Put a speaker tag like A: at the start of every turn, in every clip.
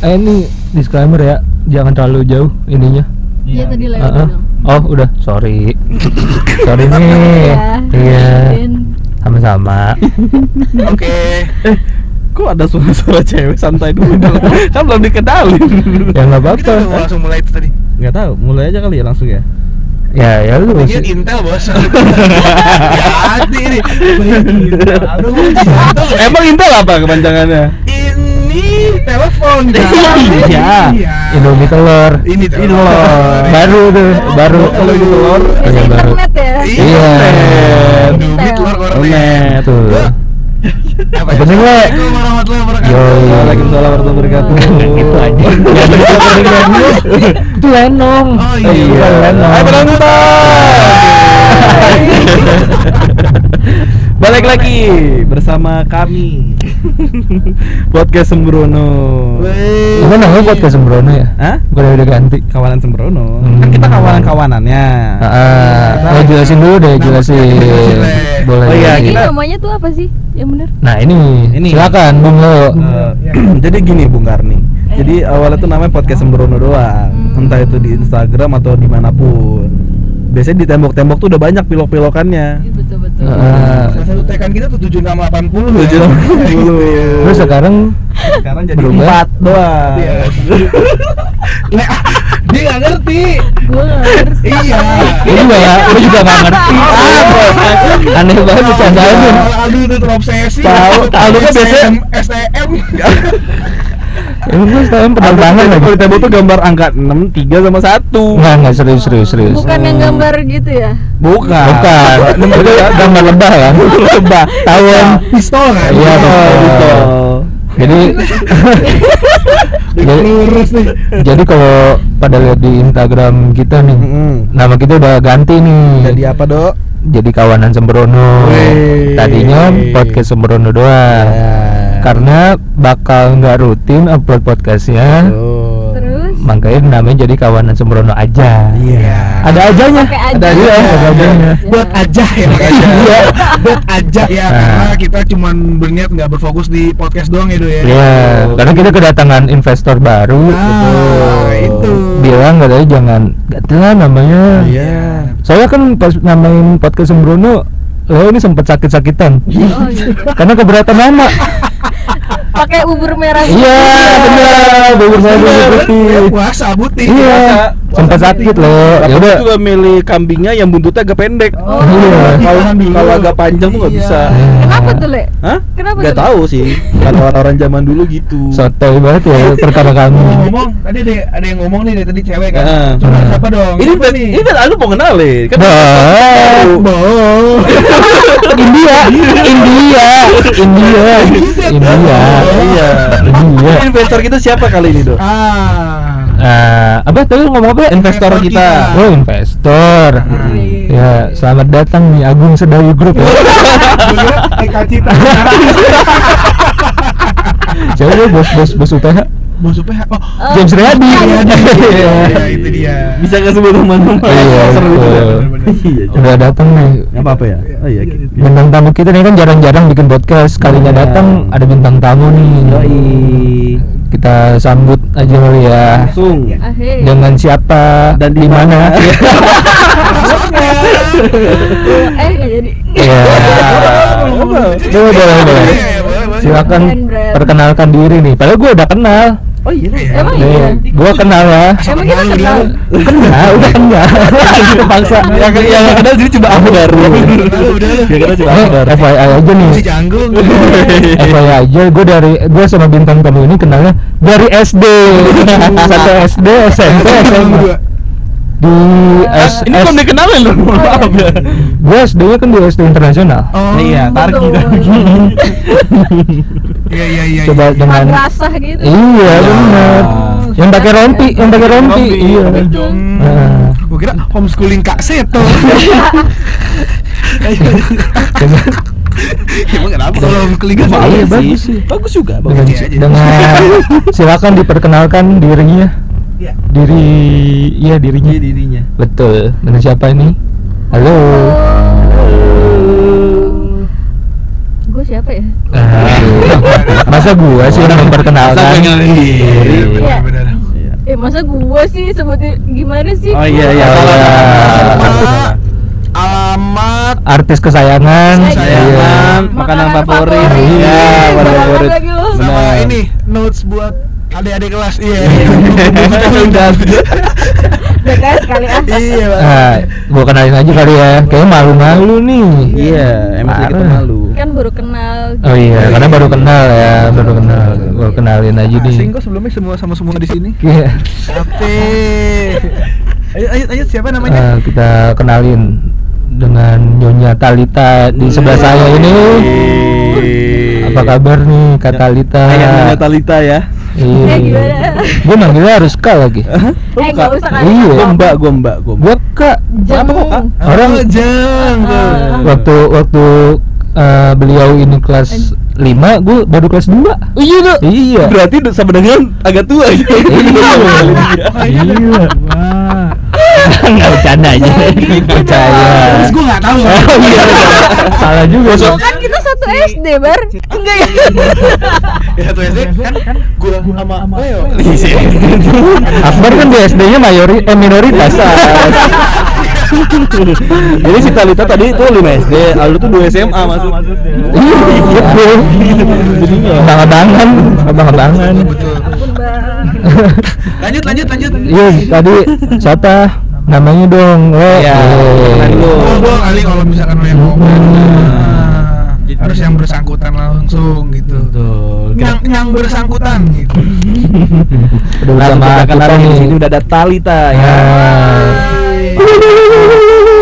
A: eh ini disclaimer ya jangan terlalu jauh ininya
B: Iya tadi lewat
A: oh udah sorry sorry nih iya
B: Dan
A: sama-sama
C: Oke.
D: Eh, kok ada suara-suara cewek santai dulu dong. kan belum dikenalin.
A: ya nggak apa-apa
C: langsung mulai itu tadi.
D: Nggak tahu, mulai aja kali ya langsung ya.
A: ya ya lu
C: Ini
A: sih.
C: Intel bos. Jadi nih. Aduh, Intel.
D: Emang Intel apa kepanjangannya?
C: Ini telepon kan?
D: Iya.
A: Indomie telur
C: Ini
D: telur.
A: baru tuh baru
D: Kalau ini telur,
A: Oh, yang baru
B: internet ya.
A: Iya.
C: Indomie telur goreng.
D: Net.
A: tuh
C: Apa
A: Bener, Le.
C: Assalamualaikum warahmatullahi wabarakatuh.
D: Waalaikumsalam warahmatullahi wabarakatuh.
A: itu aja itu lenong
C: Oh, iya.
A: iya lenong
D: Hai penonton. Balik lagi bersama kami Podcast Sembrono.
C: Wey.
A: Gimana namanya podcast Sembrono ya?
D: Hah?
A: Gue udah, udah ganti
D: Kawanan Sembrono.
A: Hmm.
D: Kan kita kawanan-kawanannya.
A: Ah, oh, jelasin dulu deh, jelasin.
C: jelasin, Le.
A: Boleh.
D: Oh iya,
B: Ini
D: kita-
B: namanya tuh apa sih? Yang bener?
A: Nah, ini.
D: Ini.
A: Silakan, Bung Lo.
D: Eh, jadi gini Bung Karni. Jadi awalnya tuh namanya podcast Sembrono doang.
B: Hmm.
D: Entah itu di Instagram atau di mana pun. Biasanya di tembok-tembok tuh udah banyak pilok-pilokannya.
B: Iya betul betul.
A: Ah.
C: Salah satu tekan kita tuh 7680
D: Tujuh
C: ya.
D: enam puluh.
A: Terus sekarang
D: Sekarang jadi
A: Berubah.
D: empat doang.
C: Iya. Le, ah, dia nggak ngerti.
B: Gue nggak ngerti.
C: Iya.
A: ini juga ya, lu juga gak ngerti. Ah, Aneh banget bercandaannya.
C: Aduh itu terobsesi.
D: Tahu, Aldo kan biasanya-
C: STM.
A: Ini gue
D: Ada
A: penerbangan
D: kalau
A: lagi.
D: di tembok tuh gambar angka 6, 3 sama 1
A: Enggak, enggak serius, serius, serius.
B: Bukan yang gambar gitu ya?
D: Bukan
A: Bukan. Itu gambar lebah kan?
D: Lebah
A: Tahun.
C: Pistol kan?
A: Iya, betul.
D: betul.
A: Jadi jadi,
C: Lurus nih.
A: jadi kalau pada lihat di Instagram kita nih,
D: Mm-mm.
A: nama kita udah ganti nih.
D: Jadi apa, Dok?
A: jadi kawanan Sembrono.
D: Wih.
A: Tadinya podcast Sembrono doang.
D: Ya.
A: Karena bakal nggak rutin upload podcastnya,
D: Betul.
B: Terus?
A: makanya namanya jadi kawanan Sembrono aja.
D: Iya.
A: Ada ajanya.
B: Pakai aja.
A: Ada iya, ada ajanya.
C: buat aja ya
D: aja.
C: Iya. buat aja ya
A: Nah.
C: karena kita cuman berniat nggak berfokus di podcast doang ya do ya
A: Iya, karena kita kedatangan investor baru.
C: nah itu
A: Bilang katanya jangan lah namanya.
D: Iya.
A: Saya kan pas namain podcast Sembrono, lo ini sempat sakit-sakitan.
B: Oh gitu.
A: Karena keberatan nama.
B: Pakai bubur merah.
A: Iya, benar. Bubur
C: Ya,
A: putih.
C: puasa putih
A: Iya, sempat sakit loh. Ya
D: Tapi
A: udah.
D: juga milih kambingnya yang buntutnya agak pendek.
C: Oh,
A: Iya.
D: Kalau
C: dulu.
D: kalau agak panjang tuh nggak
C: Iya.
D: bisa.
B: Kenapa tuh, Le?
D: Hah?
B: Kenapa
D: Gak
B: tuh?
D: tahu sih. Kan orang-orang zaman dulu gitu.
A: Sotoy banget ya perkara kamu.
C: ngomong tadi ada, ada yang ngomong nih dari tadi cewek kan
D: Heeh.
C: coba siapa dong
D: Ini ini ini lu mau kenalin kan?
A: Bah.
C: Boh.
A: India, India, India, India.
D: Iya. Ini Investor kita siapa kali ini, Dok?
C: ah
A: Eh, apa tadi ngomong apa?
D: Investor
C: Investor
D: kita.
C: kita.
A: Oh, investor.
C: Hmm.
A: Ya, selamat datang nih Agung Sedayu Group ya.
C: Eka Citra
A: Siapa dia bos bos bos UPH?
C: Bos UPH oh
B: Oh,
A: James Riyadi.
B: iya,
C: iya iya, itu dia
D: Bisa nggak sebut nama-nama?
A: Iya,
D: Seru. Iya,
A: datang nih.
D: Nggak apa-apa ya? Oh iya. gitu.
A: Bintang tamu kita nih kan jarang-jarang bikin podcast. Kalinya
D: Iya.
A: datang ada bintang tamu nih.
D: Yoi.
A: Kita sambut aja kali ya.
D: Langsung.
A: Dengan siapa
D: Dan di
A: mana?
B: Eh, jadi.
A: Iya. Boleh, boleh.
C: Iya, iya.
A: Silakan perkenalkan diri nih. Padahal gue udah kenal.
D: Oh iya.
B: Emang
A: Nih,
B: iya?
A: gue kenal ya.
B: Emang kita kenal?
A: Kenal, udah kenal. Terpaksa.
D: Yang yang kenal sini cuma aku baru.
C: Udah lu, udah lu.
D: Yang kenal cuma aku baru.
A: FYI aja nih.
C: si canggung
A: FYI aja, gue dari gue sama bintang tamu ini kenalnya dari SD, satu SD, SMP, SMA. Di S,
D: Ini belum dikenalin loh. Maaf ya.
A: gue SD-nya kan di SD internasional.
C: oh
D: Iya, tarik kita.
C: iya iya iya
A: Coba
C: iya.
A: dengan
B: Madrasah gitu.
A: Iya benar. Yang pakai rompi, yang pakai rompi.
D: Rompi,
A: Iya.
C: jong
A: Nah.
C: gua kira homeschooling kak Seto emang kenapa kalau homeschooling kak
A: Iya,
C: Seto
A: bagus sih.
D: Bagus juga,
A: Dengan,
D: bagus.
C: Iya, iya.
A: dengan silakan diperkenalkan dirinya.
C: Iya.
A: Diri, iya dirinya.
D: Iya dirinya.
A: Betul. Dengan siapa ini? Halo.
B: Gue siapa ya?
A: Masa gua sih yang memperkenalkan?
D: Masa gua yang diri?
B: masa gua sih sebutnya gimana sih?
D: Oh iya iya.
A: Oh, iya.
C: alamat,
A: artis kesayangan
D: Kesayangan,
A: Iya.
D: makanan
B: Makanan
D: favorit.
B: favorit.
D: Iya, makanan favorit.
C: sama ini notes buat adik-adik kelas. Iya.
D: Udah.
B: BTS kali ah.
C: Iya, Pak.
A: Nah, gua kenalin aja kali ya. Kayaknya malu-malu nih.
D: Iya, emang sedikit
A: Parah.
D: malu.
B: Kan baru kenal.
A: Oh iya, karena baru kenal ya, baru kenal. Gua kenalin aja nih.
C: Asing kok sebelumnya semua sama semua di sini.
A: Iya.
C: Capek. Ayo, ayo, ayo, siapa namanya?
A: Eh, kita kenalin dengan Nyonya Talita di sebelah saya ini. Apa kabar nih Kak Talita?
D: Nyonya Talita ya.
A: Iya.
B: Gimana?
A: Gua manggilnya harus Kak lagi.
B: Eh, nggak usah kali.
A: Iya.
D: Gua mbak, gua mbak, gua mbak.
A: Gua Kak.
B: Jeng.
D: Apa kok, Kak?
A: Orang-
C: Oh.
B: Ah.
A: Waktu waktu eh, beliau ini kelas 5, gua baru kelas 2.
D: Oh iya.
A: Iya.
D: Berarti sama dengan agak tua gitu.
A: Iya. Iya.
C: Wah.
A: Enggak bercanda aja. Percaya.
C: Terus gue nggak tahu.
A: Oh iya. Salah juga.
B: Oh, kan kita satu SD, Bar. Enggak ya?
C: Ya satu SD kan kan gue sama Leo.
A: Akbar kan di SD-nya mayori eh minoritas.
D: Jadi si Talita tadi itu 5 SD, Aldo tuh 2 SMA masuk.
A: Iya, gitu.
D: Jadinya.
A: Abang-abangan, abang-abangan.
C: Betul.
B: Ampun, Bang.
C: Lanjut, lanjut, lanjut.
A: Iya, tadi siapa? Namanya dong. Oh,
D: Iya, kenalin dulu.
C: Oh, gue kali kalau misalkan lo yang ngomong
A: Hmm.
C: nah, harus yang bersangkutan langsung gitu.
D: Betul.
C: Yang yang bersangkutan gitu.
A: Udah
D: Nah,
A: sama
D: kita kenalin di sini udah ada Talita ya.
A: Ah.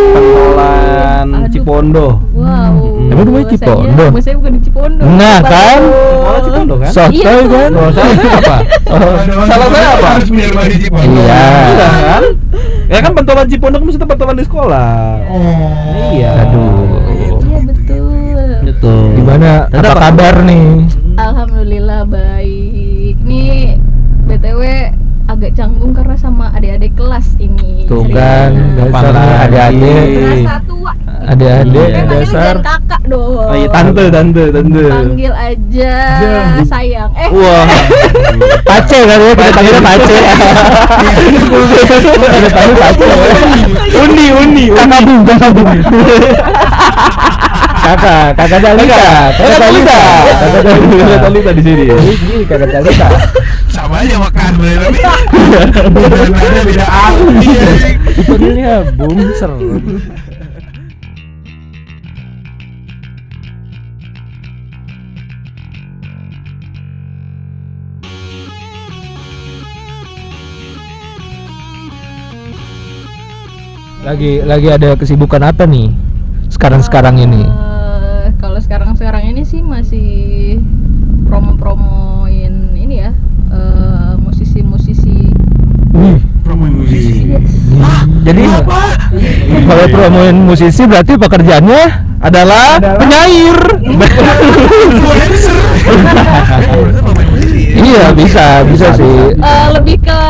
D: Pentolan
B: Aduh.
D: Cipondo.
B: Wow.
A: Emang rumahnya
B: Saya-
A: Cipondo?
B: Rumah saya bukan di Cipondo.
A: Nah, kan?
D: Pentolan Cipondo kan?
A: Sotoy
B: Iya.
A: kan?
D: Kalau salah saya apa?
A: Oh,
D: Salah saya apa?
C: Harus menerima di Cipondo.
A: Iya.
D: Iya kan? Ya kan pentolan Cipondo kan maksudnya pentolan di sekolah.
C: Oh.
D: Iya.
A: Aduh.
B: Iya, betul.
D: Betul.
A: Gimana? Apa kabar nih?
B: Alhamdulillah baik. Nih BTW agak canggung karena sama adik-adik kelas ini.
A: Tuh kan, dasar
D: Apalagi.
A: adik-adik.
B: Berasa tua.
A: Adik-adik
D: Iya.
B: Kan manggilnya
A: dasar.
B: kakak dong.
D: Oh iya, tante, tante, tante.
B: Panggil aja
A: Jeng.
B: sayang. Eh.
D: Wah.
A: Pace kali ya, kita panggilnya Pace. Kita panggil Pace.
D: Undi, undi,
A: Kakak Bung, kakak Bung. Kakak, kakak Dalita, kakak Dalita, kakak Dalita,
D: di sini.
A: Ini kakak Dalita.
C: Aja makan tapi beda beda arti.
A: Dipanggilnya Bung Ser. Lagi lagi ada kesibukan apa nih? Sekarang-sekarang ini.
B: Eh, kalau sekarang-sekarang ini sih masih promo-promoin ini ya
A: Wih,
C: Promoin musisi.
A: jadi
C: Apa?
A: kalau promoin musisi berarti pekerjaannya adalah penyair.
C: Influencer. Ya?
A: iya, bisa, bisa sih.
B: Eh, lebih ke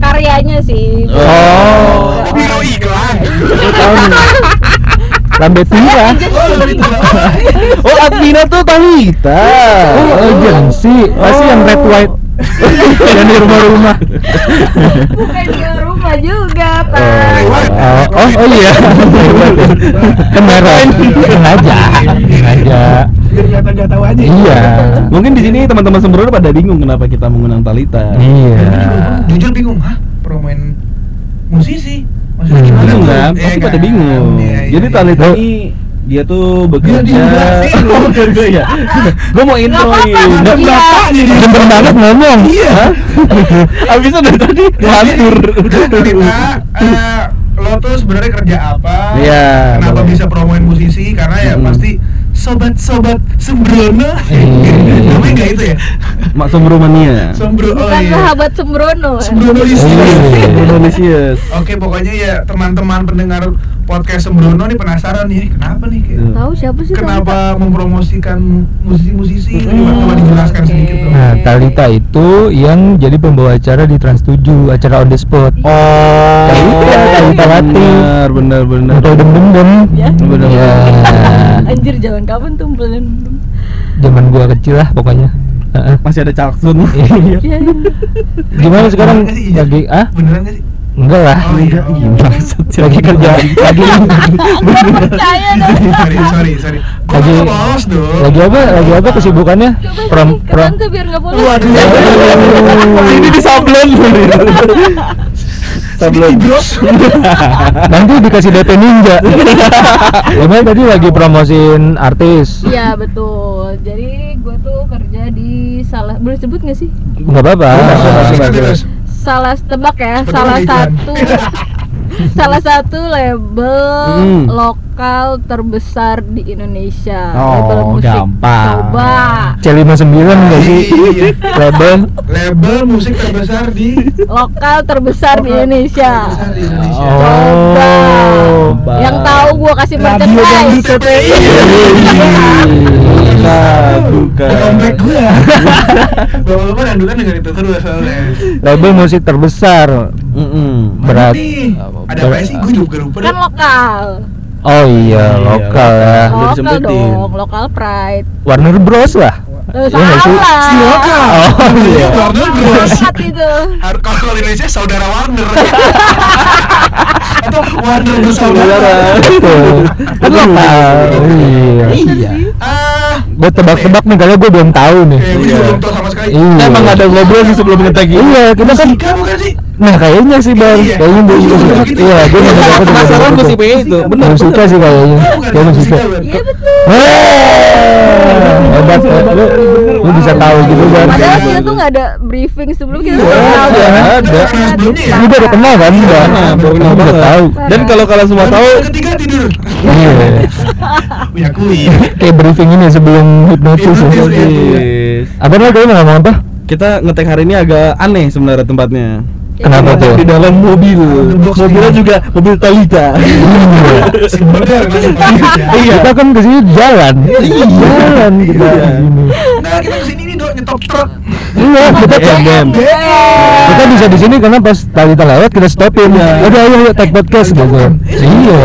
B: karyanya sih.
A: Oh.
C: Biro iklan.
A: Lu tahu nih. Lambe tua.
C: Oh, lebih.
D: Oh, Admina tuh Talita.
A: Oh, agensi. Pasti yang red white. Yang di rumah-rumah.
B: Bukan di rumah juga, Pak.
A: Oh, oh, oh iya. Kan merah. Sengaja. Sengaja.
C: Biar kelihatan nggak tahu aja.
A: Iya.
D: Mungkin di sini teman-teman sembrono pada bingung kenapa kita mengundang Talita.
A: Iya.
C: Jujur bingung, hah? Promoin musisi? Maksudnya
A: Hmm.
C: gimana?
D: Bingung
C: tuh?
D: kan?
C: Iya
D: Pasti pada bingung.
C: Iya, iya,
D: Jadi
C: iya.
D: Talita
A: Oh.
D: ini dia tuh
C: Dia
D: bekerja. Oh, bekerja ya. Gue mau introin.
B: apa-apa. Iya.
A: Demen banget ngomong.
C: Iya.
D: Abis itu dari tadi.
C: Talita, eh, lo tuh sebenarnya kerja apa?
D: Iya,
C: Kenapa
D: boleh.
C: bisa promoin musisi? Karena ya
D: Hmm.
C: pasti sobat-sobat sembrono.
A: Hmm.
C: Namanya nggak itu ya?
D: Mak Sombro Mania.
C: Sembrono.
B: Bukan sahabat Sembrono.
C: Sembrono
A: Iya.
D: Indonesius.
C: Oke, pokoknya ya teman-teman pendengar podcast Sembrono nih penasaran nih, kenapa nih? kayak-
D: Hmm.
B: Tahu siapa sih?
C: Kenapa mempromosikan musisi-musisi? Coba coba dijelaskan sedikit dong.
A: Nah, Talita itu yang jadi pembawa acara di Trans 7, acara on the spot.
D: Oh,
A: Talita, Talita Wati.
D: benar, benar, benar.
A: Atau dem-dem.
B: Ya.
D: Benar.
A: Ya.
B: Anjir, jangan kapan tuh belum.
A: Zaman gua kecil lah pokoknya. Heeh.
D: masih ada Caksun.
A: Iya.
B: Iya.
A: Gimana sekarang lagi ah?
C: Beneran gak sih?
A: Enggak lah.
C: Oh iya, oh.
A: Lagi kerja lagi
B: Percaya dong.
C: sorry, sorry, sorry.
A: Lagi-
C: nggak bolos dong.
A: lagi apa? Lagi apa kesibukannya? Prom prom.
B: tuh biar nggak boleh.
A: Waduh.
D: Ini di sablon.
C: Sablon.
A: Nanti dikasih DP ninja. Emang tadi lagi promosiin artis.
B: Iya betul. Jadi gue tuh kerja di salah boleh sebut nggak sih?
A: Enggak apa-apa.
B: Salah tebak ya, salah
C: iklan.
B: satu salah satu label
D: Hmm.
B: lokal terbesar di Indonesia.
D: Oh,
B: label musik.
D: gampang.
B: Coba.
A: C59 enggak sih?
C: Iya.
A: Label.
C: Label musik terbesar di
B: Lokal terbesar di Indonesia.
C: terbesar di Indonesia.
B: Coba.
D: Coba.
B: Yang tahu gua kasih merchandise.
C: TPI.
D: Bukan, bukan.
C: Comeback gua. Bapak-bapak kan itu terus soalnya.
A: Label musik terbesar. Berat.
C: Nih, Ada apa sih? Gue juga lupa
B: Kan lokal.
A: Oh iya,
D: Iya,
A: lokal ya.
D: Udah
B: Lokal
D: disebutin.
B: dong, lokal pride.
A: Warner Bros lah.
B: Eh,
A: Iya nggak sih?
B: salah.
C: Si lokal.
A: Oh iya.
C: Warner Bros.
B: Itu.
C: Kalau Indonesia saudara Warner. Atau Warner bersaudara.
D: Saudara.
A: Betul. Kan lokal. Iya.
D: Iya.
C: Ah,
A: Gue tebak-tebak nih karena gue belum tahu nih.
C: gue juga belum tahu sama sekali.
A: Iya.
D: Emang ada ngobrol sih sebelum ngetek ini.
A: Iya, kita kan
C: bukan sih?
A: Nah kayaknya sih bang,
C: Iya.
A: kayaknya gue
C: Iya,
A: juga
C: gitu.
A: Iya, gue juga dapat
D: Penasaran gue sih pengen itu. Bener.
A: Musika sih kayaknya, kayak musika.
C: musika, Bang.
B: Iya betul.
A: Hei, hebat ya. Lu, lu bisa tahu gitu kan?
B: Padahal kita tuh nggak ada briefing sebelum kita
A: Iya,
B: udah tahu.
A: iya, ada. Ini udah kenal kan? Udah,
D: banget.
A: tahu.
D: Dan kalau kalian semua tahu,
C: Yang ketiga tidur.
A: Iya.
C: Punya kulit.
A: Kayak briefing ini sebelum hipnotis. ya.
C: Iya.
A: Apa nih kayaknya ngomong apa?
D: kita ngetek hari ini agak aneh sebenarnya tempatnya.
A: Kenapa tuh?
D: Di dalam mobil.
C: box
D: Mobilnya juga mobil Talita.
C: Ya.
A: Iya. Kita kan ke sini jalan. Jalan kita
D: Iya.
A: gini.
C: Nah, kita ke sini nih dok nyetop truk.
A: Iya, kita
D: Em, em.
A: kita bisa di sini karena pas Talita lewat kita stopin.
D: Iya.
A: Udah ayo yuk take podcast gitu. Iya.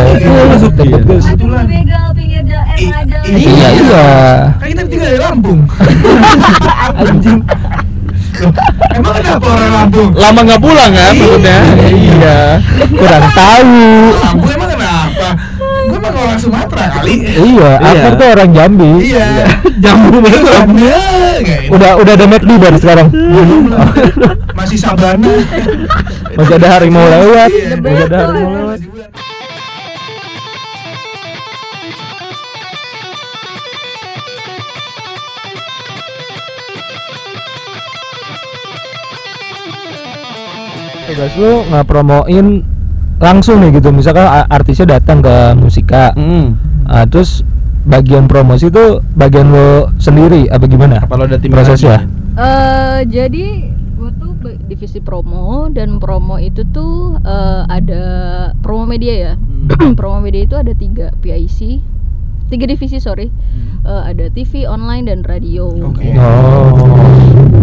D: Masuk,
A: Take
D: iya.
A: podcast.
C: Kebetulan.
B: begal pinggir jalan
C: I-
B: ada.
A: Iya, iya.
C: Kan kita tinggal di Lampung.
A: Anjing.
C: Emang kenapa orang Lampung?
D: Lama nggak pulang kan maksudnya? Iya.
A: Kurang tahu.
C: Lampung emang kenapa? Gue emang orang Sumatera kali.
A: Iya,
D: Iya.
A: Akbar tuh orang Jambi.
C: Iya.
D: Jambu banget.
C: Ini.
A: Udah udah ada McD baru sekarang.
C: Masih Sabana.
A: Masih ada harimau lewat.
C: Iya.
A: Masih ada harimau lewat. Guys, lu nggak promoin langsung nih gitu misalkan artisnya datang ke musika
D: Hmm.
A: Ah, terus bagian promosi itu bagian lo sendiri apa gimana
D: Kalau ada tim
A: prosesnya.
B: Eh, jadi gue tuh divisi promo dan promo itu tuh eh, ada promo media ya. promo media itu ada tiga PIC, tiga divisi sorry. Eh, ada TV, online dan radio.
C: Oke.
A: oh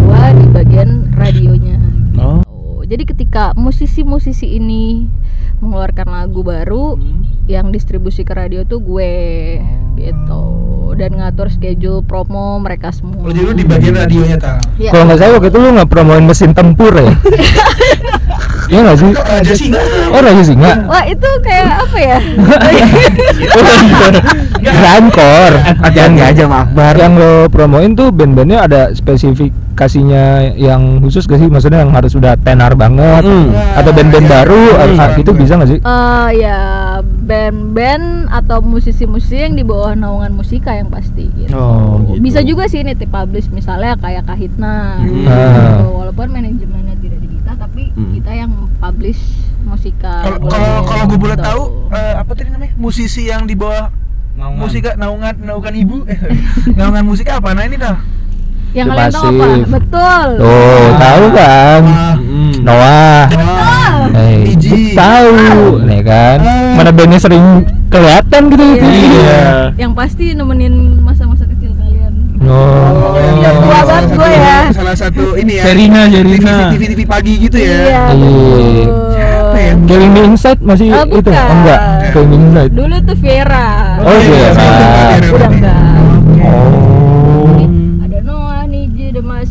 B: Gua di bagian radionya.
D: Oh.
B: Oh, Jadi ketika musisi-musisi ini mengeluarkan lagu baru, yang distribusi ke radio tuh gue gitu dan ngatur schedule promo mereka semua.
C: Oh, jadi lu di bagian radionya ta?
B: Iya.
A: kalau nggak salah waktu itu lu nggak promoin mesin tempur ya iya nggak sih
C: Raja Singa.
A: oh Raja Singa
B: Wah itu kayak apa ya?
A: Rancor
D: Hati-hati aja sama Akbar.
A: yang lo promoin tuh band-bandnya ada spesifikasinya yang khusus gak sih maksudnya yang harus udah tenar banget
D: Hmm.
A: atau band-band
C: Iya,
A: baru
C: iya.
A: itu bisa nggak sih
B: Eh ya band-band atau musisi-musisi yang di bawah naungan musika yang pasti gitu.
D: Oh, gitu.
B: Bisa juga sih ini publish misalnya kayak Kahitna.
D: Hmm.
B: gitu. Walaupun manajemennya tidak tapi
D: Hmm.
B: kita yang publish musika.
C: Kalau kalau kalau gue boleh
B: gitu.
C: tahu eh, apa tadi namanya? Musisi yang di bawah musika naungan naungan ibu eh, naungan musika apa nah ini dah
B: yang kalian tahu apa? Betul.
A: tuh tahu kan
D: Hmm.
A: Noah Hey,
C: Biji.
A: tahu, nih kan?
C: Ah.
A: Mana bandnya sering kelihatan gitu
B: Iya.
A: gitu.
D: Iya.
B: Yang pasti nemenin
A: Oh.
B: Tua
C: salah
B: banget
C: satu-
B: gue ya.
C: salah satu ini ya
D: Serina, Serina.
C: TV, TV, TV pagi gitu ya
B: Iya.
A: Iya.
C: Siapa ya?
A: Killing Inside masih
B: Ah,
A: itu? Oh, enggak. Killing Me Inside.
B: Dulu tuh Vera.
A: Oh, iya.
C: sama- sama-
B: Udah enggak.
A: Oh.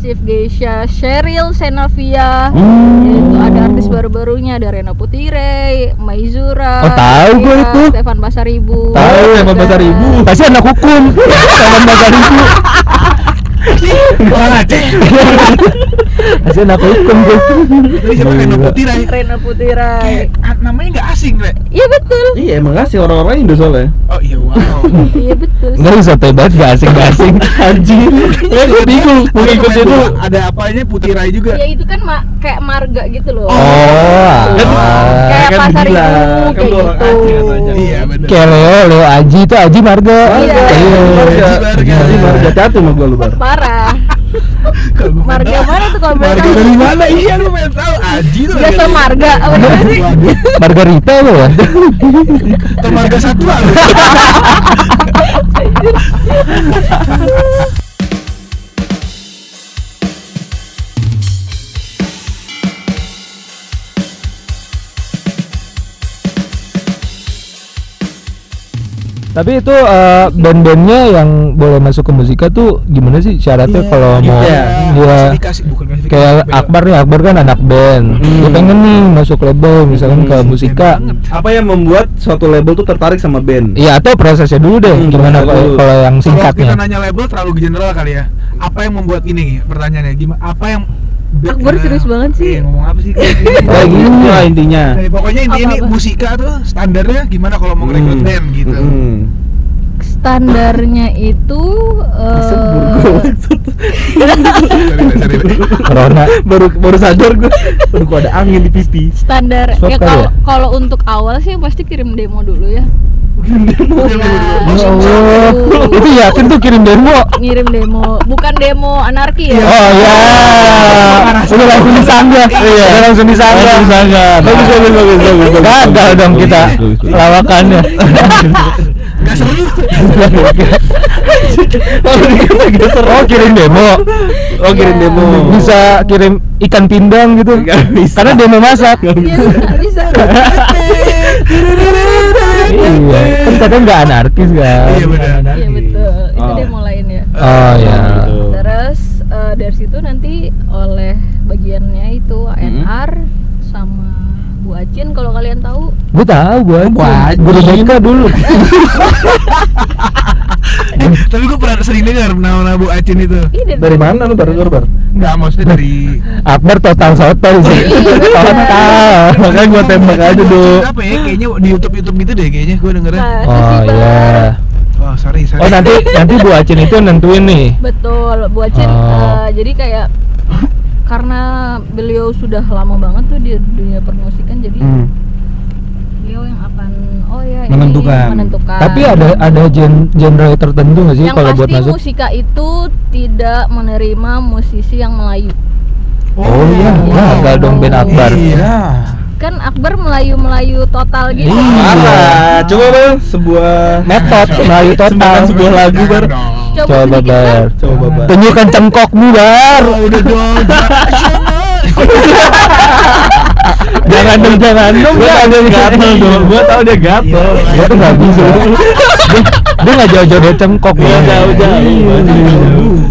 B: Asif Geisha, Cheryl Senavia.
A: Hmm.
B: Itu ada artis baru-barunya ada Rena Putire, Maizura.
A: Oh, tahu gua
B: iya,
A: itu.
B: Stefan Pasaribu.
A: Tahu
D: Stefan
B: ada-
D: Pasaribu.
A: pasti anak hukum sama bahasa ribu
C: Orang Aceh.
A: pasti anak hukum tuh
C: Tadi siapa Reno?
B: Rena Putire.
C: Kayak ah, namanya nggak asing, Re.
B: Iya betul.
D: Iya emang kasih orang-orang Indo soalnya.
C: Oh iya.
B: Iya betul.
A: nggak bisa tebat gak asing gak asing anjir ya gue bingung mau ikut itu
C: Ada apanya Putih Rai juga.
B: Ya itu kan ma- kayak marga gitu loh.
A: oh alah.
B: kayak
D: kan
B: pasar
D: dibilang,
B: ibu
D: kan
B: kayak gitu.
C: Iya, benar.
A: kayak Leo Leo Aji itu Aji Marga
B: Iya.
D: Marga,
C: Marga.
D: Marga, Marga. Hati-hati sama gua lu.
B: Parah. Marga mana tuh kalau
C: Marga dari mana? Iya, lu pengen tahu. Aji tuh. Dari-
B: marga apa sih?
A: Margarita lo ya
C: marga satwa
A: tapi itu eh, band-bandnya yang boleh masuk ke musika tuh gimana sih syaratnya
C: Iya,
A: kalau mau dia
C: Klasifikasi, bukan klasifikasi.
A: kayak
C: Beda.
A: Akbar nih Akbar kan anak band dia pengen nih masuk label misalkan ke
C: Hmm,
A: musika
C: banget.
D: Apa yang membuat suatu label tuh tertarik sama band?
A: Iya atau prosesnya dulu deh
D: Hmm,
A: gimana kalau kalau yang
C: Kalau
A: singkatnya
C: kita nanya label terlalu general kali ya. Apa yang membuat ini? Pertanyaannya gimana? Apa yang
B: Akbar serius banget sih.
C: Iya, ngomong apa sih?
D: Kayak gitu lah intinya.
C: Nah, pokoknya intinya ini musika tuh standarnya gimana kalau mau ngerekrut
D: Hmm.
C: band gitu.
D: Hmm.
B: Standarnya itu eh,
A: corona
D: baru baru sadar gua. Baru ada angin di pipi.
B: standar
A: Swab
B: ya kalau
A: ya?
B: kalau untuk awal sih pasti kirim demo dulu ya.
C: Kirim demo.
A: Ya Allah, itu yakin tuh kirim demo
B: Ngirim demo, bukan demo anarki ya.
A: Oh ya, udah langsung disanggah,
D: Iya.
A: udah langsung disanggah.
D: Langsung disanggah. Bagus, bagus, bagus, bagus.
A: Gagal dong kita lawakannya.
C: Gak seru.
A: Oh kirim demo,
D: Oh kirim
B: Iya.
D: demo.
A: bisa kirim ikan pindang gitu. Karena demo masak.
B: Iya, bisa.
A: kan kadang nggak anarkis kan.
C: Iya benar.
B: Iya betul. Itu
D: Oh.
B: demo lain ya.
A: Oh ya.
D: Gitu.
B: Terus eh, dari situ nanti oleh bagiannya itu ANR sama Bu Acin kalau kalian tahu
A: Gue tahu gue
D: Wajib.
A: guru BK dulu.
C: Eh, tapi gue pernah sering dengar nama Bu Acin itu.
D: Dari mana lu baru baru?
C: Enggak, maksudnya dari
A: Akbar total soto sih.
B: Iya, bener.
A: Total. Makanya gue tembak aja dulu.
C: Apa ya? Kayaknya di YouTube YouTube gitu deh kayaknya gue dengerin.
B: Nah,
A: Oh iya.
C: Oh sorry sorry.
A: Oh nanti nanti Bu Acin itu nentuin nih.
B: Betul, Bu Acin
A: Oh.
B: eh, jadi kayak karena beliau sudah lama banget tuh di dunia permusikan jadi
D: Hmm.
B: Beliau yang akan oh ya
D: Menentukan.
B: ini menentukan.
A: Tapi ada ada gen genre tertentu nggak sih kalau buat masuk?
B: musika itu tidak menerima musisi yang Melayu.
A: Oh iya,
B: Wow.
A: gagal dong band Akbar.
C: Iya.
B: Kan Akbar Melayu-Melayu total gitu.
A: Iya.
D: Coba bang sebuah
A: Metode Melayu total.
D: Sebuah lagu bar.
B: Coba,
A: Coba. Bar.
D: Coba bar.
A: Tunjukkan cengkokmu bar.
C: Oh, udah dong.
A: Jangan dong, jangan dong.
D: Gua tau dia gatel dong. Gua tau dia gatel.
A: Dia tuh nggak bisa. Dia- Dia nggak jauh-jauh dari cengkok.
D: Iya,
A: Bang.
D: jauh-jauh.
A: Iya.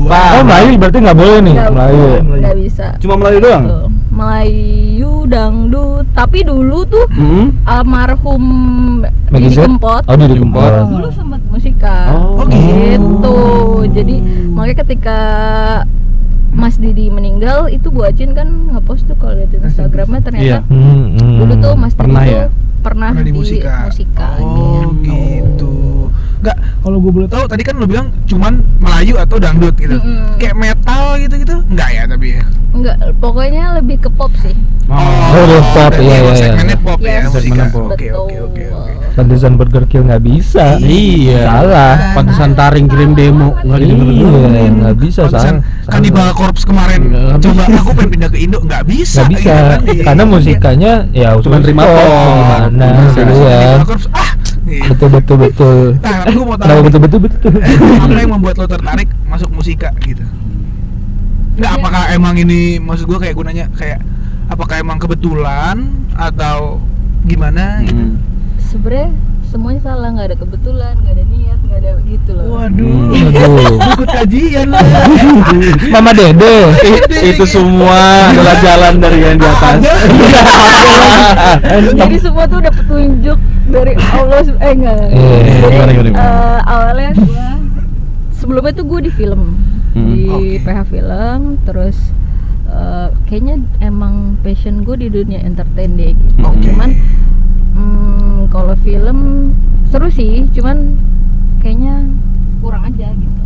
A: Oh Melayu berarti nggak boleh nih Melayu.
B: nggak bisa.
D: Cuma Melayu doang.
B: Tuh. Melayu dangdut. Tapi dulu tuh
D: Hmm.
B: almarhum Didi? Kempot.
A: Oh Didi Kempot.
B: Dulu sempat musika.
D: Oh,
B: gitu. Jadi makanya ketika Mas Didi meninggal itu Bu Acin kan ngepost tuh kalau lihat di Instagramnya ternyata
D: Iya.
A: Hmm, hmm.
B: dulu tuh Mas
D: Pernah
B: Didi
D: ya?
B: tuh pernah,
C: Pernah di musika.
B: musika
C: Oh gitu. Enggak, kalau gue boleh tahu tadi kan lu bilang cuman Melayu atau dangdut gitu.
B: Mm-mm.
C: Kayak metal gitu-gitu? Enggak ya tapi ya.
B: Enggak, pokoknya lebih ke pop sih.
A: Oh, pop, iya, iya,
C: Segmennya
A: iya.
C: pop ya,
B: Yes.
C: musika. Oke, oke, oke, oke.
A: Pantesan Burger Kill nggak bisa.
D: Iya.
A: Salah.
D: Pantesan taring kirim demo nggak didengerin.
A: Iya, nggak bisa
C: Pantesan
A: salah.
C: Cannibal Corpse kemarin
D: Nggak
C: coba
D: bisa.
C: aku pengen pindah ke Indo nggak bisa
A: Nggak bisa,
C: gitu kan.
A: karena
C: Iya.
A: musikanya ya
D: Cuma terima
A: gimana
C: Corpse ah Iya.
A: Betul betul betul.
C: Nah, aku mau tahu
A: betul betul betul?
C: apa yang membuat lo tertarik masuk musika gitu nggak
B: Iya.
C: apakah emang ini maksud gua kayak gunanya kayak apakah emang kebetulan atau gimana gitu
D: Hmm.
B: Sebenarnya semuanya salah nggak ada kebetulan nggak ada niat nggak ada gitu loh
C: Waduh.
A: Aduh.
C: Ikut kajian lah.
A: Mama Dede.
D: itu semua adalah jalan dari yang di atas
B: jadi semua tuh udah petunjuk dari Allah eh enggak
A: Eh,
B: jadi eh, awalnya gua sebelumnya tuh gue di film
D: Hmm,
B: di
C: oke.
B: PH film terus eh, kayaknya emang passion gue di dunia entertain deh gitu
C: Oke.
B: cuman hmm, kalau film seru sih cuman kayaknya kurang aja gitu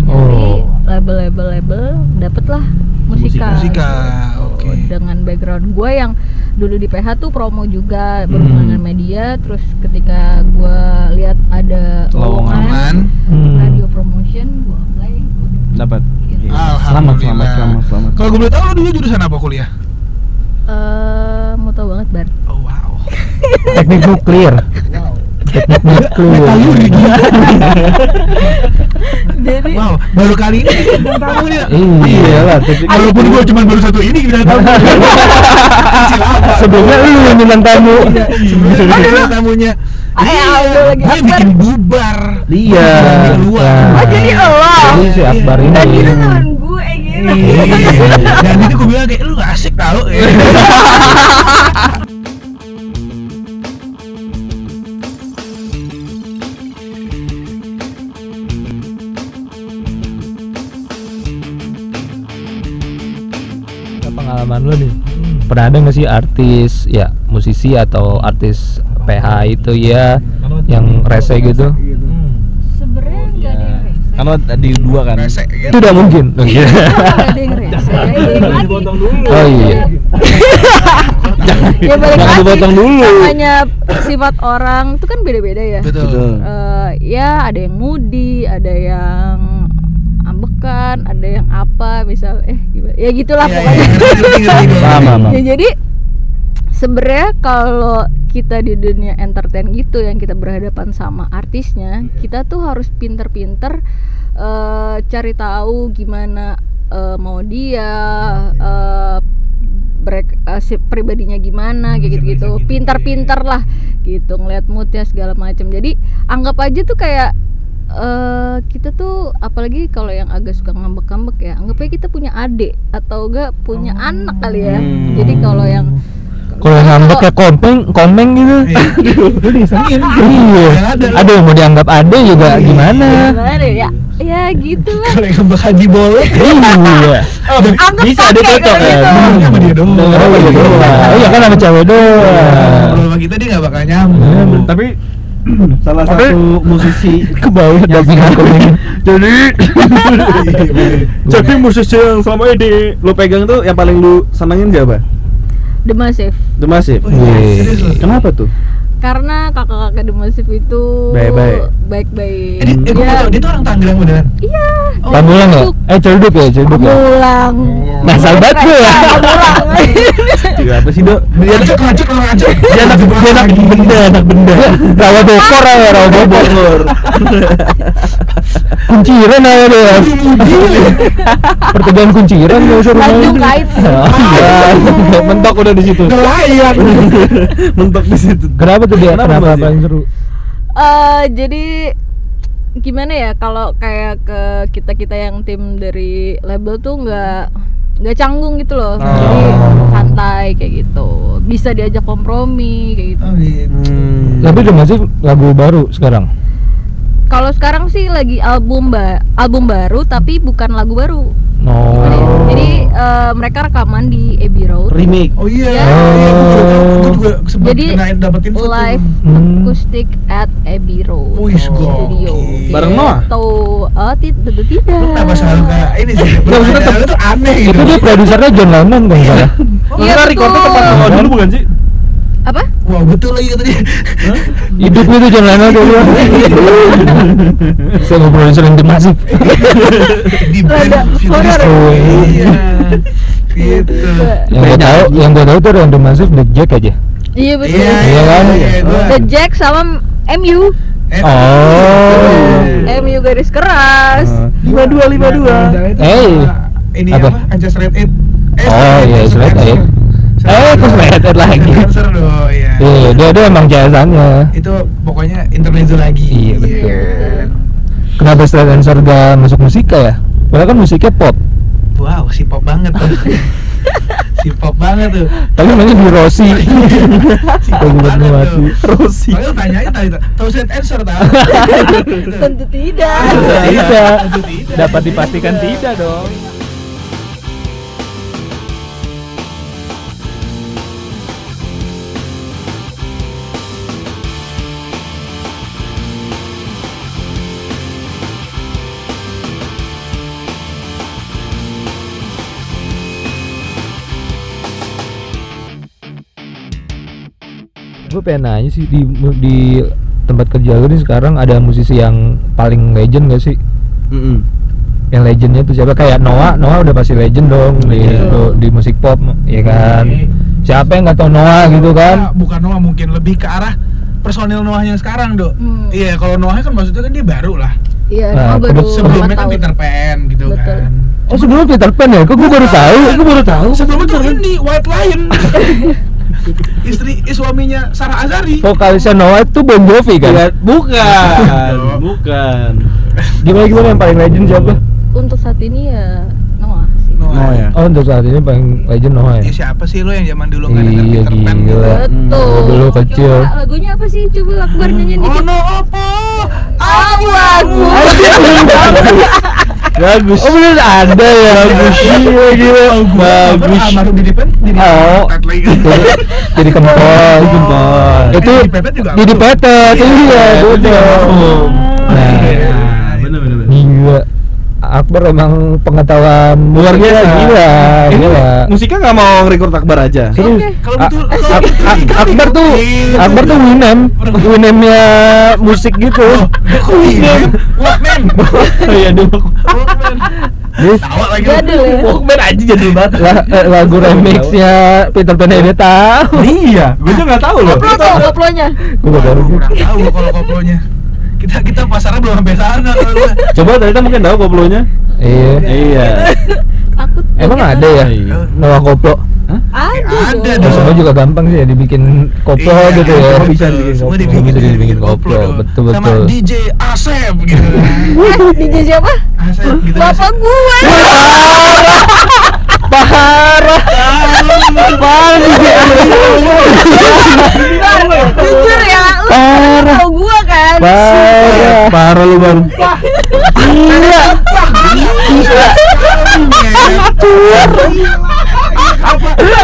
B: dari
A: Oh.
B: label-label-label dapet lah musika,
C: Musika,
B: gitu.
C: oke.
B: dengan background gue yang dulu di PH tuh promo juga berhubungan dengan media terus ketika gue lihat ada
D: Lowongan.
A: Hmm.
B: radio promotion gue apply
D: dapat
B: gitu.
D: selamat
C: Alhamdulillah.
D: selamat selamat selamat
C: Kalau gue boleh tahu lo dulu jurusan apa kuliah?
B: Eh, mau tau banget bar
C: Oh.
A: Teknik nuklir.
C: Wow.
A: Teknik nuklir.
B: jadi
C: Wow, baru kali ini tamu nih.
A: Iya lah,
C: Walaupun gue cuma baru satu ini tamu. Kecil apa?
A: Sebelumnya lu yang bilang tamu.
C: Iya, Sebelumnya tamunya.
B: Ya, lagi
C: Dia
B: Akbar.
C: bikin bubar.
D: iya.
A: Nah,
B: Oh, jadi lo?
A: Jadi si Akbar ini.
B: dan itu temen gue gitu
C: Iya. Dan itu gue bilang kayak lu asik tau.
A: pernah ada nggak sih artis ya musisi atau artis PH itu ya yang rese gitu
B: sebenarnya nggak ada yang rese
D: karena di dua kan
C: gitu.
A: itu udah mungkin Oh, iya.
B: nggak ada yang rese Balik lagi.
A: oh iya
B: ya balik
D: Jangan
B: lagi
D: dipotong dulu.
B: namanya sifat orang itu kan beda-beda ya
C: Betul.
B: Eh, ya ada yang moody ada yang ambekan ada yang apa misal eh gimana? Ya gitulah
C: Iya,
B: pokoknya.
C: iya.
D: Paham, paham.
B: ya jadi sebenarnya kalau kita di dunia entertain gitu yang kita berhadapan sama artisnya kita tuh harus pinter-pinter eh, cari tahu gimana eh, mau dia eh, brek eh, si pribadinya gimana
C: Hmm,
B: kayak gitu gitu pinter-pinter lah gitu ngeliat moodnya segala macam jadi anggap aja tuh kayak eh kita tuh apalagi kalau yang agak suka ngambek-ngambek ya anggap aja kita punya adik atau enggak punya anak kali ya
D: Hmm.
B: jadi kalau yang
A: kalau yang ngambek kayak kompeng komeng gitu
C: Iya. Disengin.
A: iya
C: Yang ada
A: ada mau dianggap ade juga gimana
B: gimana ya ya gitu lah
C: Kalau yang ngembak haji boleh.
A: iya
B: anggap
A: bisa
B: kayak
A: ya
B: gitu.
C: Sama dia doang.
A: Oh, iya. Oh, iya kan sama cewek doang
C: Kalau sama kita dia gak bakal nyambung.
D: tapi salah satu musisi
A: ke bawah tapi aku ini
D: jadi jadi musisi yang selama ini lu pegang tuh yang paling lu senengin gak apa?
B: The Massive
D: The Massive.
C: Oh, iya, serius loh.
D: Kenapa tuh?
B: karena kakak-kakak The Massive itu
D: Baik-baik.
B: Baik-baik
C: Eh, dia, eh, gue
B: Ya,
C: tau, dia tuh orang Tangerang beneran.
B: iya
C: Oh,
A: Pamulang ya? Eh celduk ya, celduk ya?
B: Pamulang
A: Nah, sahabat gue ya.
B: Pamulang
D: Juga apa sih, Dok?
C: Dia ngacuk, ngacuk, orang ngacuk.
A: Dia anak, dia anak benda, anak benda Rawa bokor ya, rawa bokor Kunciran aja dia Pertemuan kunciran ya suruh
B: Tanjung Kait.
A: Iya, mentok udah di situ
C: Nelayan.
D: Mentok di situ.
A: Kenapa tuh dia?
D: Kenapa,
A: paling seru?
B: Eh, jadi gimana ya kalau kayak ke kita kita yang tim dari label tuh nggak nggak canggung gitu loh jadi
A: Oh.
B: santai kayak gitu bisa diajak kompromi kayak gitu
C: Oh gitu.
D: Hmm.
A: Tapi udah masih lagu baru sekarang?
B: Kalau sekarang sih lagi album ba album baru tapi bukan lagu baru
A: Oh
B: jadi eh, mereka rekaman di Abbey Road
D: remake.
C: Oh iya,
B: Ya.
C: iya, gue juga, gue juga sempat
B: Jadi, live
A: Hmm.
B: acoustic at Abbey Road
C: Wih,
B: studio
C: gokil.
D: Bareng Noah?
B: Atau oh, tentu tidak
C: Lu kenapa selalu kayak ini sih?
A: maksudnya
C: Pertanyaan lu tuh aneh gitu.
A: Itu dia produsernya John Lennon kan salah?
B: Iya,
D: Maksudnya recordnya tempat Noah dulu bukan sih?
C: Wah betul lagi.
A: Hidupnya tuh John Lennon tuh Saya yang masif
C: Di
B: Rada
C: futuristik.
A: horor.
C: Iya. Gitu.
A: Yang gue tahu, yang gue tahu tuh Random Massive The Jack aja
B: iya betul
C: Iya,
A: Iya kan?
C: iya,
B: The Jack sama MU
C: Eh,
A: Oh.
B: MU garis keras
D: Lima dua lima dua.
C: Nah, itu
A: Eh.
C: Ini
A: Apa?
C: apa? Anjas Red Eight.
A: Oh, iya, Red Eight. Eh, Red Eight lagi?
C: Cancer dong, iya.
A: Iya dia dia emang jazzannya
C: itu pokoknya intermezzo lagi.
A: Iya, betul.
C: kan?
A: kenapa Straight Answer gak masuk musika ya? Padahal kan musiknya pop.
C: Wow si pop banget tuh. Si pop banget tuh.
A: Tapi namanya di Rossi.
C: Si pop banget tuh.
D: Rossi.
C: Soalnya tanyain tadi tahu straight answer tahu
B: tentu tidak.
A: Tidak.
C: Tentu tidak.
A: dapat dipastikan tidak dong gue pengen nanya sih di di tempat kerja lu nih sekarang ada musisi yang paling legend gak sih?
D: Mm-mm.
A: yang legendnya tuh siapa? Kayak Noah Noah udah pasti legend dong di
B: Iya.
A: di musik pop ya kan? Siapa yang nggak tahu Noah gitu kan?
C: bukan Noah mungkin lebih ke arah personil Noah yang sekarang dok.
B: Hmm.
C: iya kalau Noah kan maksudnya kan dia baru lah.
B: Iya
A: Nah,
B: Noah baru
C: sebelumnya kan. Peter Pan gitu
B: Betul.
C: kan.
A: Oh sebelum Peter Pan ya? Kok gue baru tahu? Gue baru tahu?
C: Sebelumnya tuh ini White Lion istri eh, suaminya Sarah Azari
A: vokalisnya Noah itu Bon Jovi kan
D: Iya, bukan, bukan.
A: gimana gimana yang paling legend siapa
B: untuk saat ini ya Noah sih
C: Noah.
D: Oh ya.
A: oh untuk saat ini paling legend Noah
C: Ya,
A: ya
C: siapa sih lo yang zaman dulu nggak denger
A: Iya,
C: Peter Pan gitu?
A: gila.
B: betul
A: Hmm, dulu kecil.
B: Coba lagunya apa sih coba Akbar nyanyiin
C: Oh
B: dikit
C: no apa?
B: oh lagu
D: Bagus.
A: oh bener ada ya bagus gila gila bagus
C: Almarhum Didi Didi
A: Oh. Jadi kempol
D: Kempol.
A: itu
C: Didi Petet
A: iya
C: Iya, almarhum.
A: nah
C: Iya.
D: bener bener. bener.
A: gila Akbar emang pengetahuan
D: Luar biasa.
A: gila
D: Ini
A: gila
D: musiknya nggak mau record Akbar aja.
A: Serius.
B: Oke.
C: Kalau
A: A- Akbar tuh
C: Gitu.
A: Akbar tuh Winem Winemnya musik gitu
C: Kok Winem? Walkman.
D: Oh iya dulu.
C: Walkman.
A: Dia
C: Tawa lagi.
B: jadul ya
D: Walkman aja jadul banget.
A: eh, lagu remixnya Peter Pan dia tahu
D: Iya, gue juga nggak tahu loh.
B: koplo tuh koplonya
A: gue gak tahu
C: Kurang tahu gua kalau koplonya. Kita kita pasarnya belum sampai sana.
D: Coba ternyata mungkin tahu koplonya.
A: iya
D: Iya.
B: takut
A: emang ada ya
D: Iya.
A: Noah koplo
B: ada
C: Ada
B: dong.
A: Ya, semua juga gampang sih ya dibikin koplo
C: Iya,
A: gitu ya.
D: Semua bisa
C: betul.
D: dibikin
C: Semua
D: koplo.
C: dibikin,
A: dibikin
C: dibikin
A: koplo,
C: dong.
A: betul,
C: Sama
A: betul.
C: DJ Asep gitu.
B: eh DJ siapa?
C: Asep gitu.
B: bapak gue
A: parah. Parah.
B: Jujur ya lu
A: Parah.
B: tau gue kan.
A: Parah.
D: Parah lu bang.
A: Gila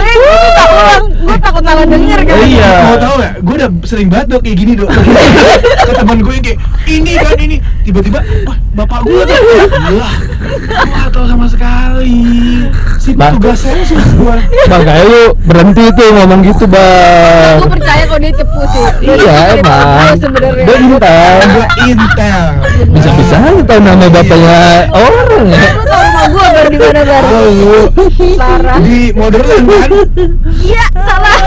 B: gue takut salah denger kan
D: Iya.
C: Mau tahu gak? Gue udah sering banget dok kayak gini dok. Ke teman gue yang kayak ini kan ini tiba-tiba wah bapak gue tuh. Wah, gue tahu sama sekali. Si
A: Bang.
C: petugas sensus gue.
A: bang kayak lu berhenti tuh ngomong gitu bang
B: gue percaya kalau dia cepu sih
A: iya emang
B: sebenarnya
A: dia intel
C: Gue intel.
A: bisa bisa lu tahu nama bapaknya orang ya
B: tau gue baru di mana baru parah
C: Di Modern kan?
B: iya salah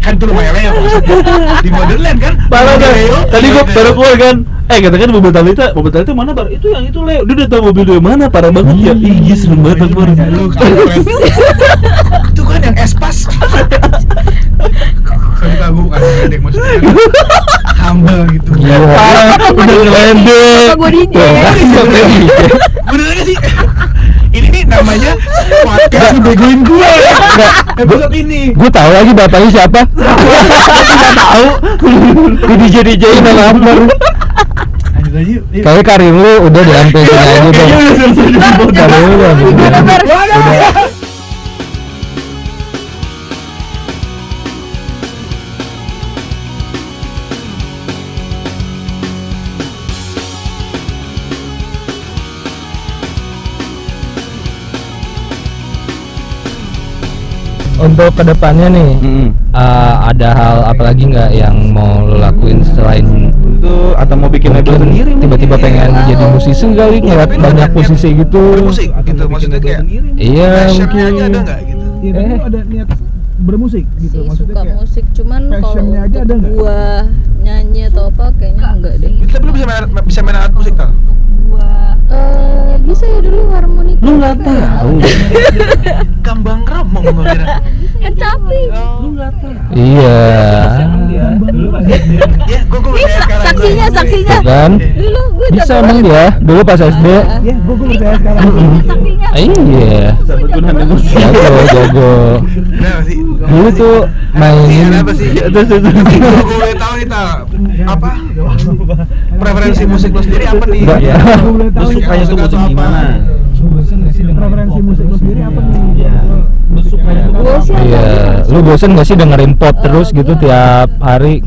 C: Kan itu lumayan maksudnya. Di Modern kan?
D: Parah kan? Tadi gue baru keluar kan. Eh katakan mobil Talita, mobil Talita mana bar? Itu yang itu Leo. Dia udah tahu mobil yang mana, parah banget ya. Ih, iya, serem banget.
C: Lu kampret. Itu kan yang espas. Gue maksudnya kan Humble gitu
A: udah ngelendek
B: Apa gua DJ?
A: Kan.
C: Bener gak sih? Ini nih namanya podcast gue Episode ini
A: gue tahu lagi bapaknya siapa nggak tahu gue DJ DJ nama kayak karir lu udah di aja. Karir lu udah untuk ke depannya nih
D: Mm-mm.
A: eh, ada hal apa lagi nggak yang mau lo lakuin selain
D: Itu atau mau bikin label sendiri
A: tiba-tiba
D: mungkin.
A: pengen
B: Wow.
A: jadi musisi kali ngeliat banyak
C: niat
A: gitu
D: Atau
C: gitu maksudnya kayak
A: iya
C: Passionnya
A: mungkin
C: ada nggak gitu
E: Iya,
A: Eh.
E: ada niat bermusik gitu
B: sih
E: maksudnya
B: suka
E: kayak
B: musik cuman kalau
E: aja ada
B: gua nyanyi atau apa kayaknya enggak deh
C: Tapi lu bisa main, bisa main alat musik tau?
B: Eh, bisa ya dulu harmonika
D: lu nggak tahu.
C: Kambang ramong gue kira
B: kecapi
D: lu nggak tahu.
A: iya.
B: Ya, saksinya
A: saksinya.
B: Iya kan?
A: Bisa emang dia? Dulu pas SD iya.
E: ya gue gue
B: saksinya.
A: Iya. Jago jago dulu tuh mainin
D: iya, apa
C: sih? Gue tahu nih apa? Preferensi musik lo sendiri apa nih?
D: Lu
E: sukanya tuh
D: musik
E: gimana? Lu
D: sukanya tuh musik gimana?
E: Preferensi musik lo sendiri apa nih?
D: Iya. Lu tuh
B: gue sih
A: iya lu bosen gak sih dengerin pop terus gitu tiap hari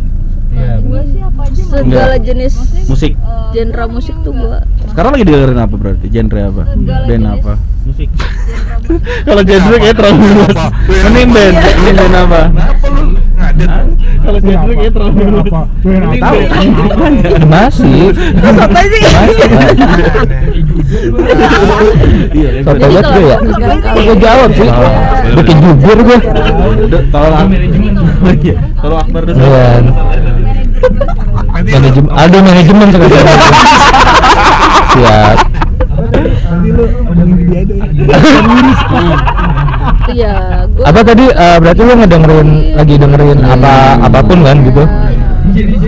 B: sih aja segala jenis
D: musik.
B: genre musik tuh gue
D: Sekarang lagi dengerin apa berarti? Genre apa?
B: Segala
D: Band apa? Musik. Kalau genre kayak terlalu luas. Mending band, mending band apa?
C: Ngadet?
D: Kalau kayak terlalu.
E: Apa? Gue nggak
D: Mending
E: tahu.
A: masih
B: sih.
D: Iya,
A: banget
B: kalau
A: gue ya? gue jawab sih. Bikin jubur gue.
D: Kalau Iya. Kalau Akbar
A: Iya. Manajemen ada manajemen sekarang. Siap.
E: Nanti lu omongin dia.
B: Iya gue
A: apa tadi eh, berarti lu ngedengerin lagi dengerin apa apa pun kan gitu?
B: DJ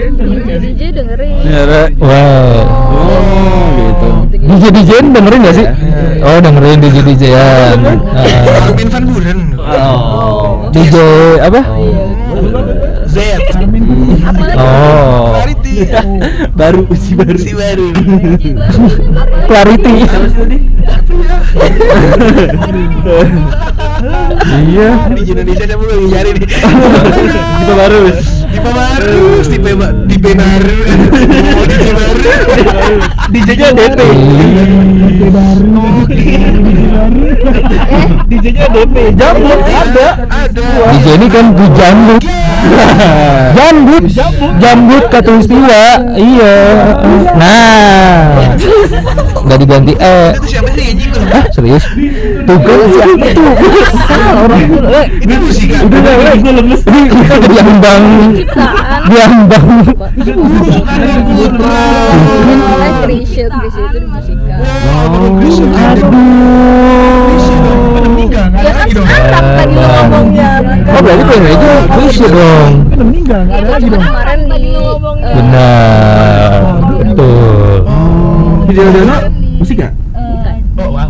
B: DJ dengerin.
D: Iya,
A: wow
D: Oh, gitu.
A: DJ DJ dengerin gak sih? Oh dengerin DJ DJ an.
C: Armin van Buren.
D: Oh.
A: DJ apa?
C: Z.
A: oh.
C: Clarity.
D: Baru si baru.
C: Si baru.
A: clarity iya
C: Di Indonesia siapa lagi cari nih?
D: Kita baru.
C: Tipe baru, tipe ba- tipe baru. Oh, tipe baru.
D: DJ-nya DP.
E: Ide baru.
D: DJ-nya DP. Jambut ada.
C: Ada.
A: DJ ini kan di jambut. Jambut. Jambut. Katulistiwa iya. Nah. Nggak diganti eh.
C: Itu?
A: Hah, serius? Tuh kan siapa tuh? Orang eh,
C: Ini musik
A: udah lah gue lemes. Ini diambang diambang
C: putra.
B: itu di
C: Oh, Krisya. Ada. Krisya dong. Ada meninggal, nggak
B: ya
C: ada
B: kan
C: lagi dong.
B: Ngomongnya
A: oh berarti pengen aja bisa dong.
E: Kan udah meninggal, nggak ada lagi dong.
B: kemarin di eh,
A: benar betul.
D: Video Dono musik nggak?
C: Oh, wow.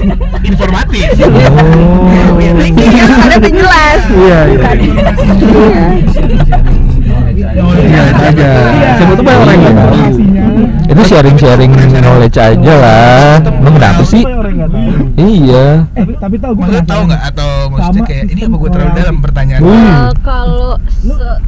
C: Informatif.
A: oh.
B: Iya, ada
A: iya iya.
D: Iya, aja. Siapa tuh banyak orang yang tahu.
A: Itu sharing sharing knowledge aja lah. lu kenapa sih? iya.
E: Eh, tapi tahu gue
C: tahu nggak? atau maksudnya kayak ini apa gue terlalu dalam pertanyaan?
A: Hmm.
B: Eh, kalau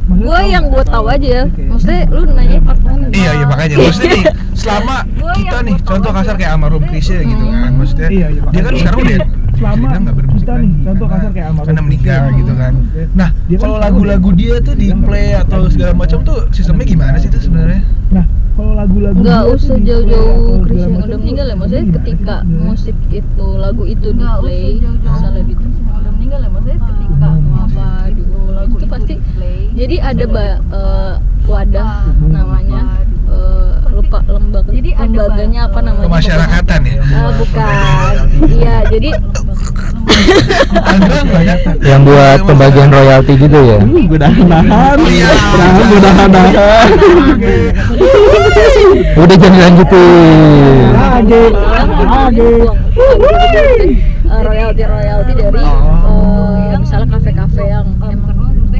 B: gue yang gue tahu? aja ya. Maksudnya lu nanya part mana
C: Iya iya makanya. Maksudnya nih selama kita nih contoh kasar kayak almarhum Krisya gitu kan maksudnya
E: Iya, iya,
C: dia kan sekarang udah
E: Selama
C: nggak
E: kita
C: lagi
E: nih, contoh kasar kayak almarhum
C: karena meninggal gitu kan. Nah
E: kan
C: kalau lagu-lagu dia tuh di play atau segala macam tuh sistemnya gimana sih tuh sebenarnya?
E: Nah, kalau lagu-lagu
B: nggak
E: tuh
B: usah
E: play
B: jauh-jauh
E: segala
B: Chris yang udah meninggal ya maksudnya ketika musik itu lagu itu di play misalnya di udah meninggal ya maksudnya ketika apa di lagu itu pasti jadi ada ba- eh, wadah namanya eh, lupa lembaga jadi lembaganya apa namanya?
C: Kemasyarakatan ya?
B: Ah, bukan. Iya jadi
C: ya?
A: Yang buat pembagian royalti gitu ya?
D: Gue nahan nahan.
C: Oh, iya.
D: Gue nahan nahan.
A: udah jangan lanjutin
E: Lagi, lagi.
B: Royalti royalti dari eh, misalnya kafe-kafe yang emang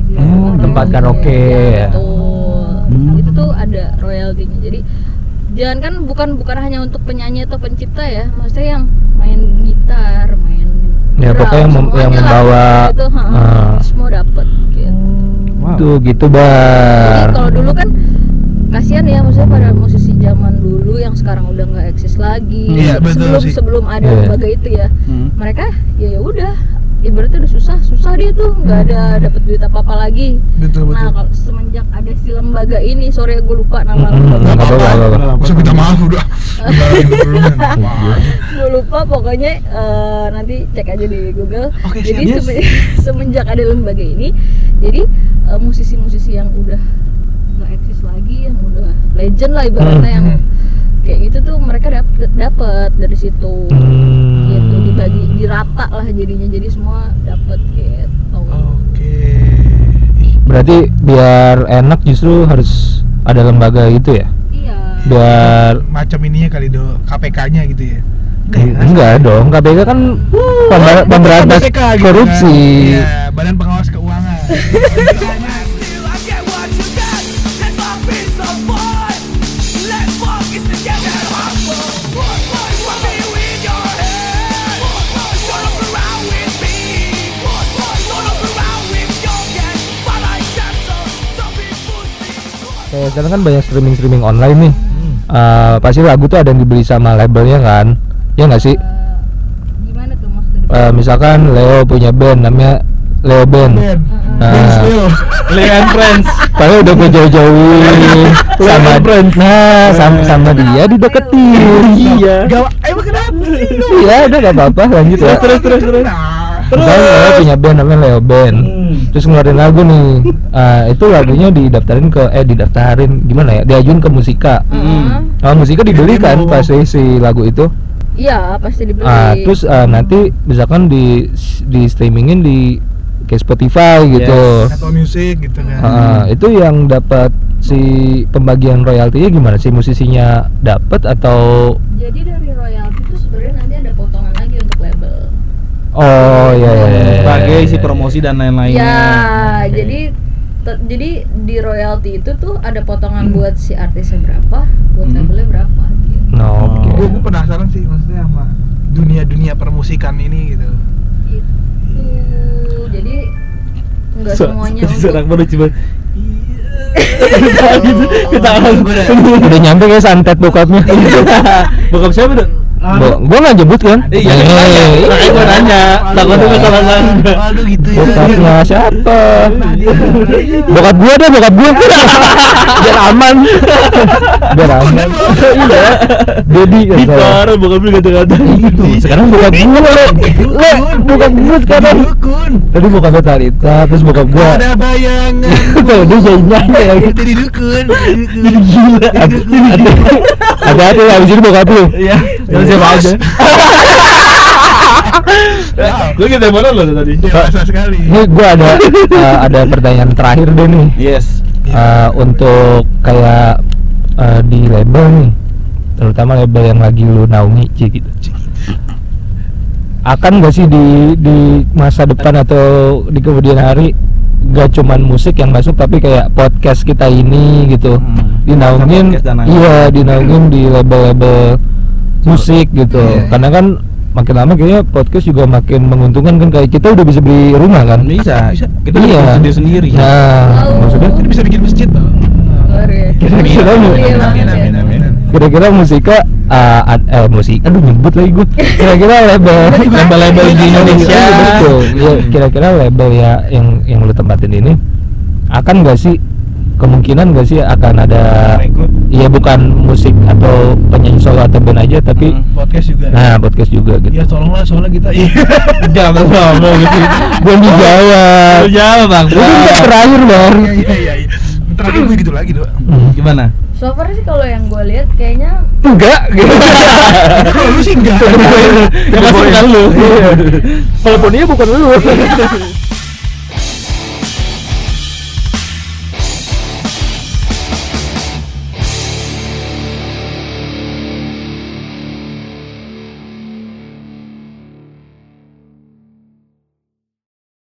A: Hmm, tempat karaoke. ya.
B: Betul. itu tuh ada royaltinya. Jadi jangan kan bukan bukan hanya untuk penyanyi atau pencipta ya maksudnya yang main gitar main
A: Ya,
B: drum,
A: pokoknya yang mem-
B: semuanya
A: yang
B: lah,
A: membawa,
B: itu, ha,
A: ah.
B: semua dapat gitu
A: tuh gitu
B: jadi
A: bar
B: kalau dulu kan kasihan ya maksudnya pada musisi zaman dulu yang sekarang udah nggak eksis lagi
C: Iya, betul
B: sebelum
C: sih.
B: sebelum ada
A: Iya.
B: lembaga itu ya
D: Hmm.
B: mereka ya ya udah ibaratnya udah susah susah dia tuh nggak ada dapat duit apa apa lagi.
C: Betul
B: nah
C: betul.
B: kalau semenjak ada si lembaga ini sorry gue lupa nama lembaga
A: nggak apa-apa, nggak apa-apa.
C: Gak usah minta maaf udah.
B: Gue lupa pokoknya eh, nanti cek aja di Google.
C: Oke,
B: jadi
C: siap.
B: seme- semenjak ada lembaga ini jadi eh, musisi-musisi yang udah nggak eksis lagi yang udah legend lah ibaratnya yang
C: Hmm.
B: Kayak gitu tuh mereka dapet dapet dari situ.
A: Hmm.
B: gitu dibagi dirata lah jadinya jadi semua dapet gitu.
C: Oke.
A: Berarti biar enak justru harus ada lembaga gitu ya?
B: Iya.
A: Biar
C: macam ininya kali do. KPK-nya gitu ya?
A: Enggak dong. KPK kan pember- pemberantas
C: gitu kan.
A: korupsi.
C: Iya, Badan Pengawas Keuangan
A: sekarang kan banyak streaming streaming online nih. Eh, pasti lagu tuh ada yang dibeli sama labelnya kan? Ya nggak sih?
B: Eh, gimana tuh maksudnya?
A: Eh, misalkan Leo punya band namanya Leo Band. Nah.
C: Ben Leo.
D: Leo and Friends.
A: Padahal udah gue jauh-jauhin sama nah sama, sama dia dideketin.
D: Iya.
C: Gawat Emang kenapa sih
A: iya udah gak apa-apa lanjut ya.
D: Terus terus terus
A: Misalkan Leo punya band namanya Leo Band.
D: Hmm.
A: terus ngeluarin lagu nih. Ah, itu lagunya didaftarin ke eh didaftarin gimana ya diajuin ke musika.
D: Hmm.
A: Nah, musika dibeli kan pasti si lagu itu?
B: Iya pasti dibeli.
A: Ah, terus ah, nanti misalkan di di streamingin di kayak Spotify gitu.
C: atau musik gitu kan.
A: Ah, itu yang dapat si pembagian royaltinya gimana? Sih musisinya dapat atau
B: jadi dari royalti itu sebenarnya nanti ada potongan lagi untuk label
A: oh ya ya, ya, ya,
D: sebagai
A: ya,
D: si
A: ya.
D: promosi dan lain-lainnya.
B: Ya jadi te- jadi di royalti itu tuh ada potongan buat si artisnya berapa buat
D: Hmm.
B: labelnya berapa gitu.
A: No, oke.
C: gue gue penasaran sih maksudnya sama dunia-dunia permusikan ini gitu.
B: Gitu jadi nggak
D: So-
B: semuanya
D: Serak
B: untuk
D: baru coba. Gitu ketahuan
A: Udah nyampe kayak santet bokapnya.
D: bokap siapa tuh
A: Bo, gua nggak nyebut kan?
D: Iya,
A: Eh,
D: makanya. Makanya gua nanya. Takutnya gua salah nanya.
C: Aduh gitu ya
A: Bokapnya siapa? Bokap gua deh, bokap gua. Biar aman. Biar aman. Iya. Dedi kan
D: parah bokap lu kata-kata
A: Itu, sekarang bokap gua le. Le, bokap gua sekarang.
C: dukun
A: Tadi bokapnya Talita, terus bokap gua.
C: ada bayangan
A: Tuh, dia nyanyi ya.
C: jadi dukun
A: Jadi gila. Ada ada habis ini bokap lu.
D: Iya
A: Jangan siapa aja.
D: Lu kita mana lo tadi.
C: Dewasa sekali.
A: Ini gua ada eh, ada pertanyaan terakhir deh nih.
D: Yes.
A: Eh, untuk kayak eh, di label nih terutama label yang lagi lu naungi Ci, gitu. Akan gak sih di di masa depan atau di kemudian hari gak cuman musik yang masuk tapi kayak podcast kita ini gitu.
D: Hmm.
A: dinaungin iya dinaungin di label-label musik gitu.
C: Iya.
A: karena kan makin lama kayaknya podcast juga makin menguntungkan kan kayak kita udah bisa beli rumah kan?
D: Bisa
C: Bisa.
D: Kita
A: iya.
D: bisa sendiri sendiri.
A: Nah
B: Oh.
A: maksudnya
C: Jadi bisa bikin masjid
B: ya.
A: Kira-kira
B: Iya
A: kira-kira musika uh, ad- eh musik aduh nyebut lagi gue kira-kira label label-label di Indonesia. betul. Ya, kira-kira label ya yang yang lu tempatin ini akan gak sih? Kemungkinan gak sih akan ada. Iya bukan musik atau penyanyi solo atau band aja tapi
D: Hmm.
C: podcast juga.
A: Nah podcast juga gitu.
C: Ya tolonglah soalnya kita iya.
D: Jangan ngomong gitu.
A: Gue dijawab.
D: Lu jawab bang.
A: Itu udah terakhir bang.
C: Iya iya iya iya. terakhir gue gitu lagi dok.
A: Hmm.
D: Gimana?
B: So far sih kalau yang gue lihat kayaknya
A: enggak. Gitu
C: kalau lu sih enggak.
D: Yang masuk kan lu.
A: Teleponnya bukan lu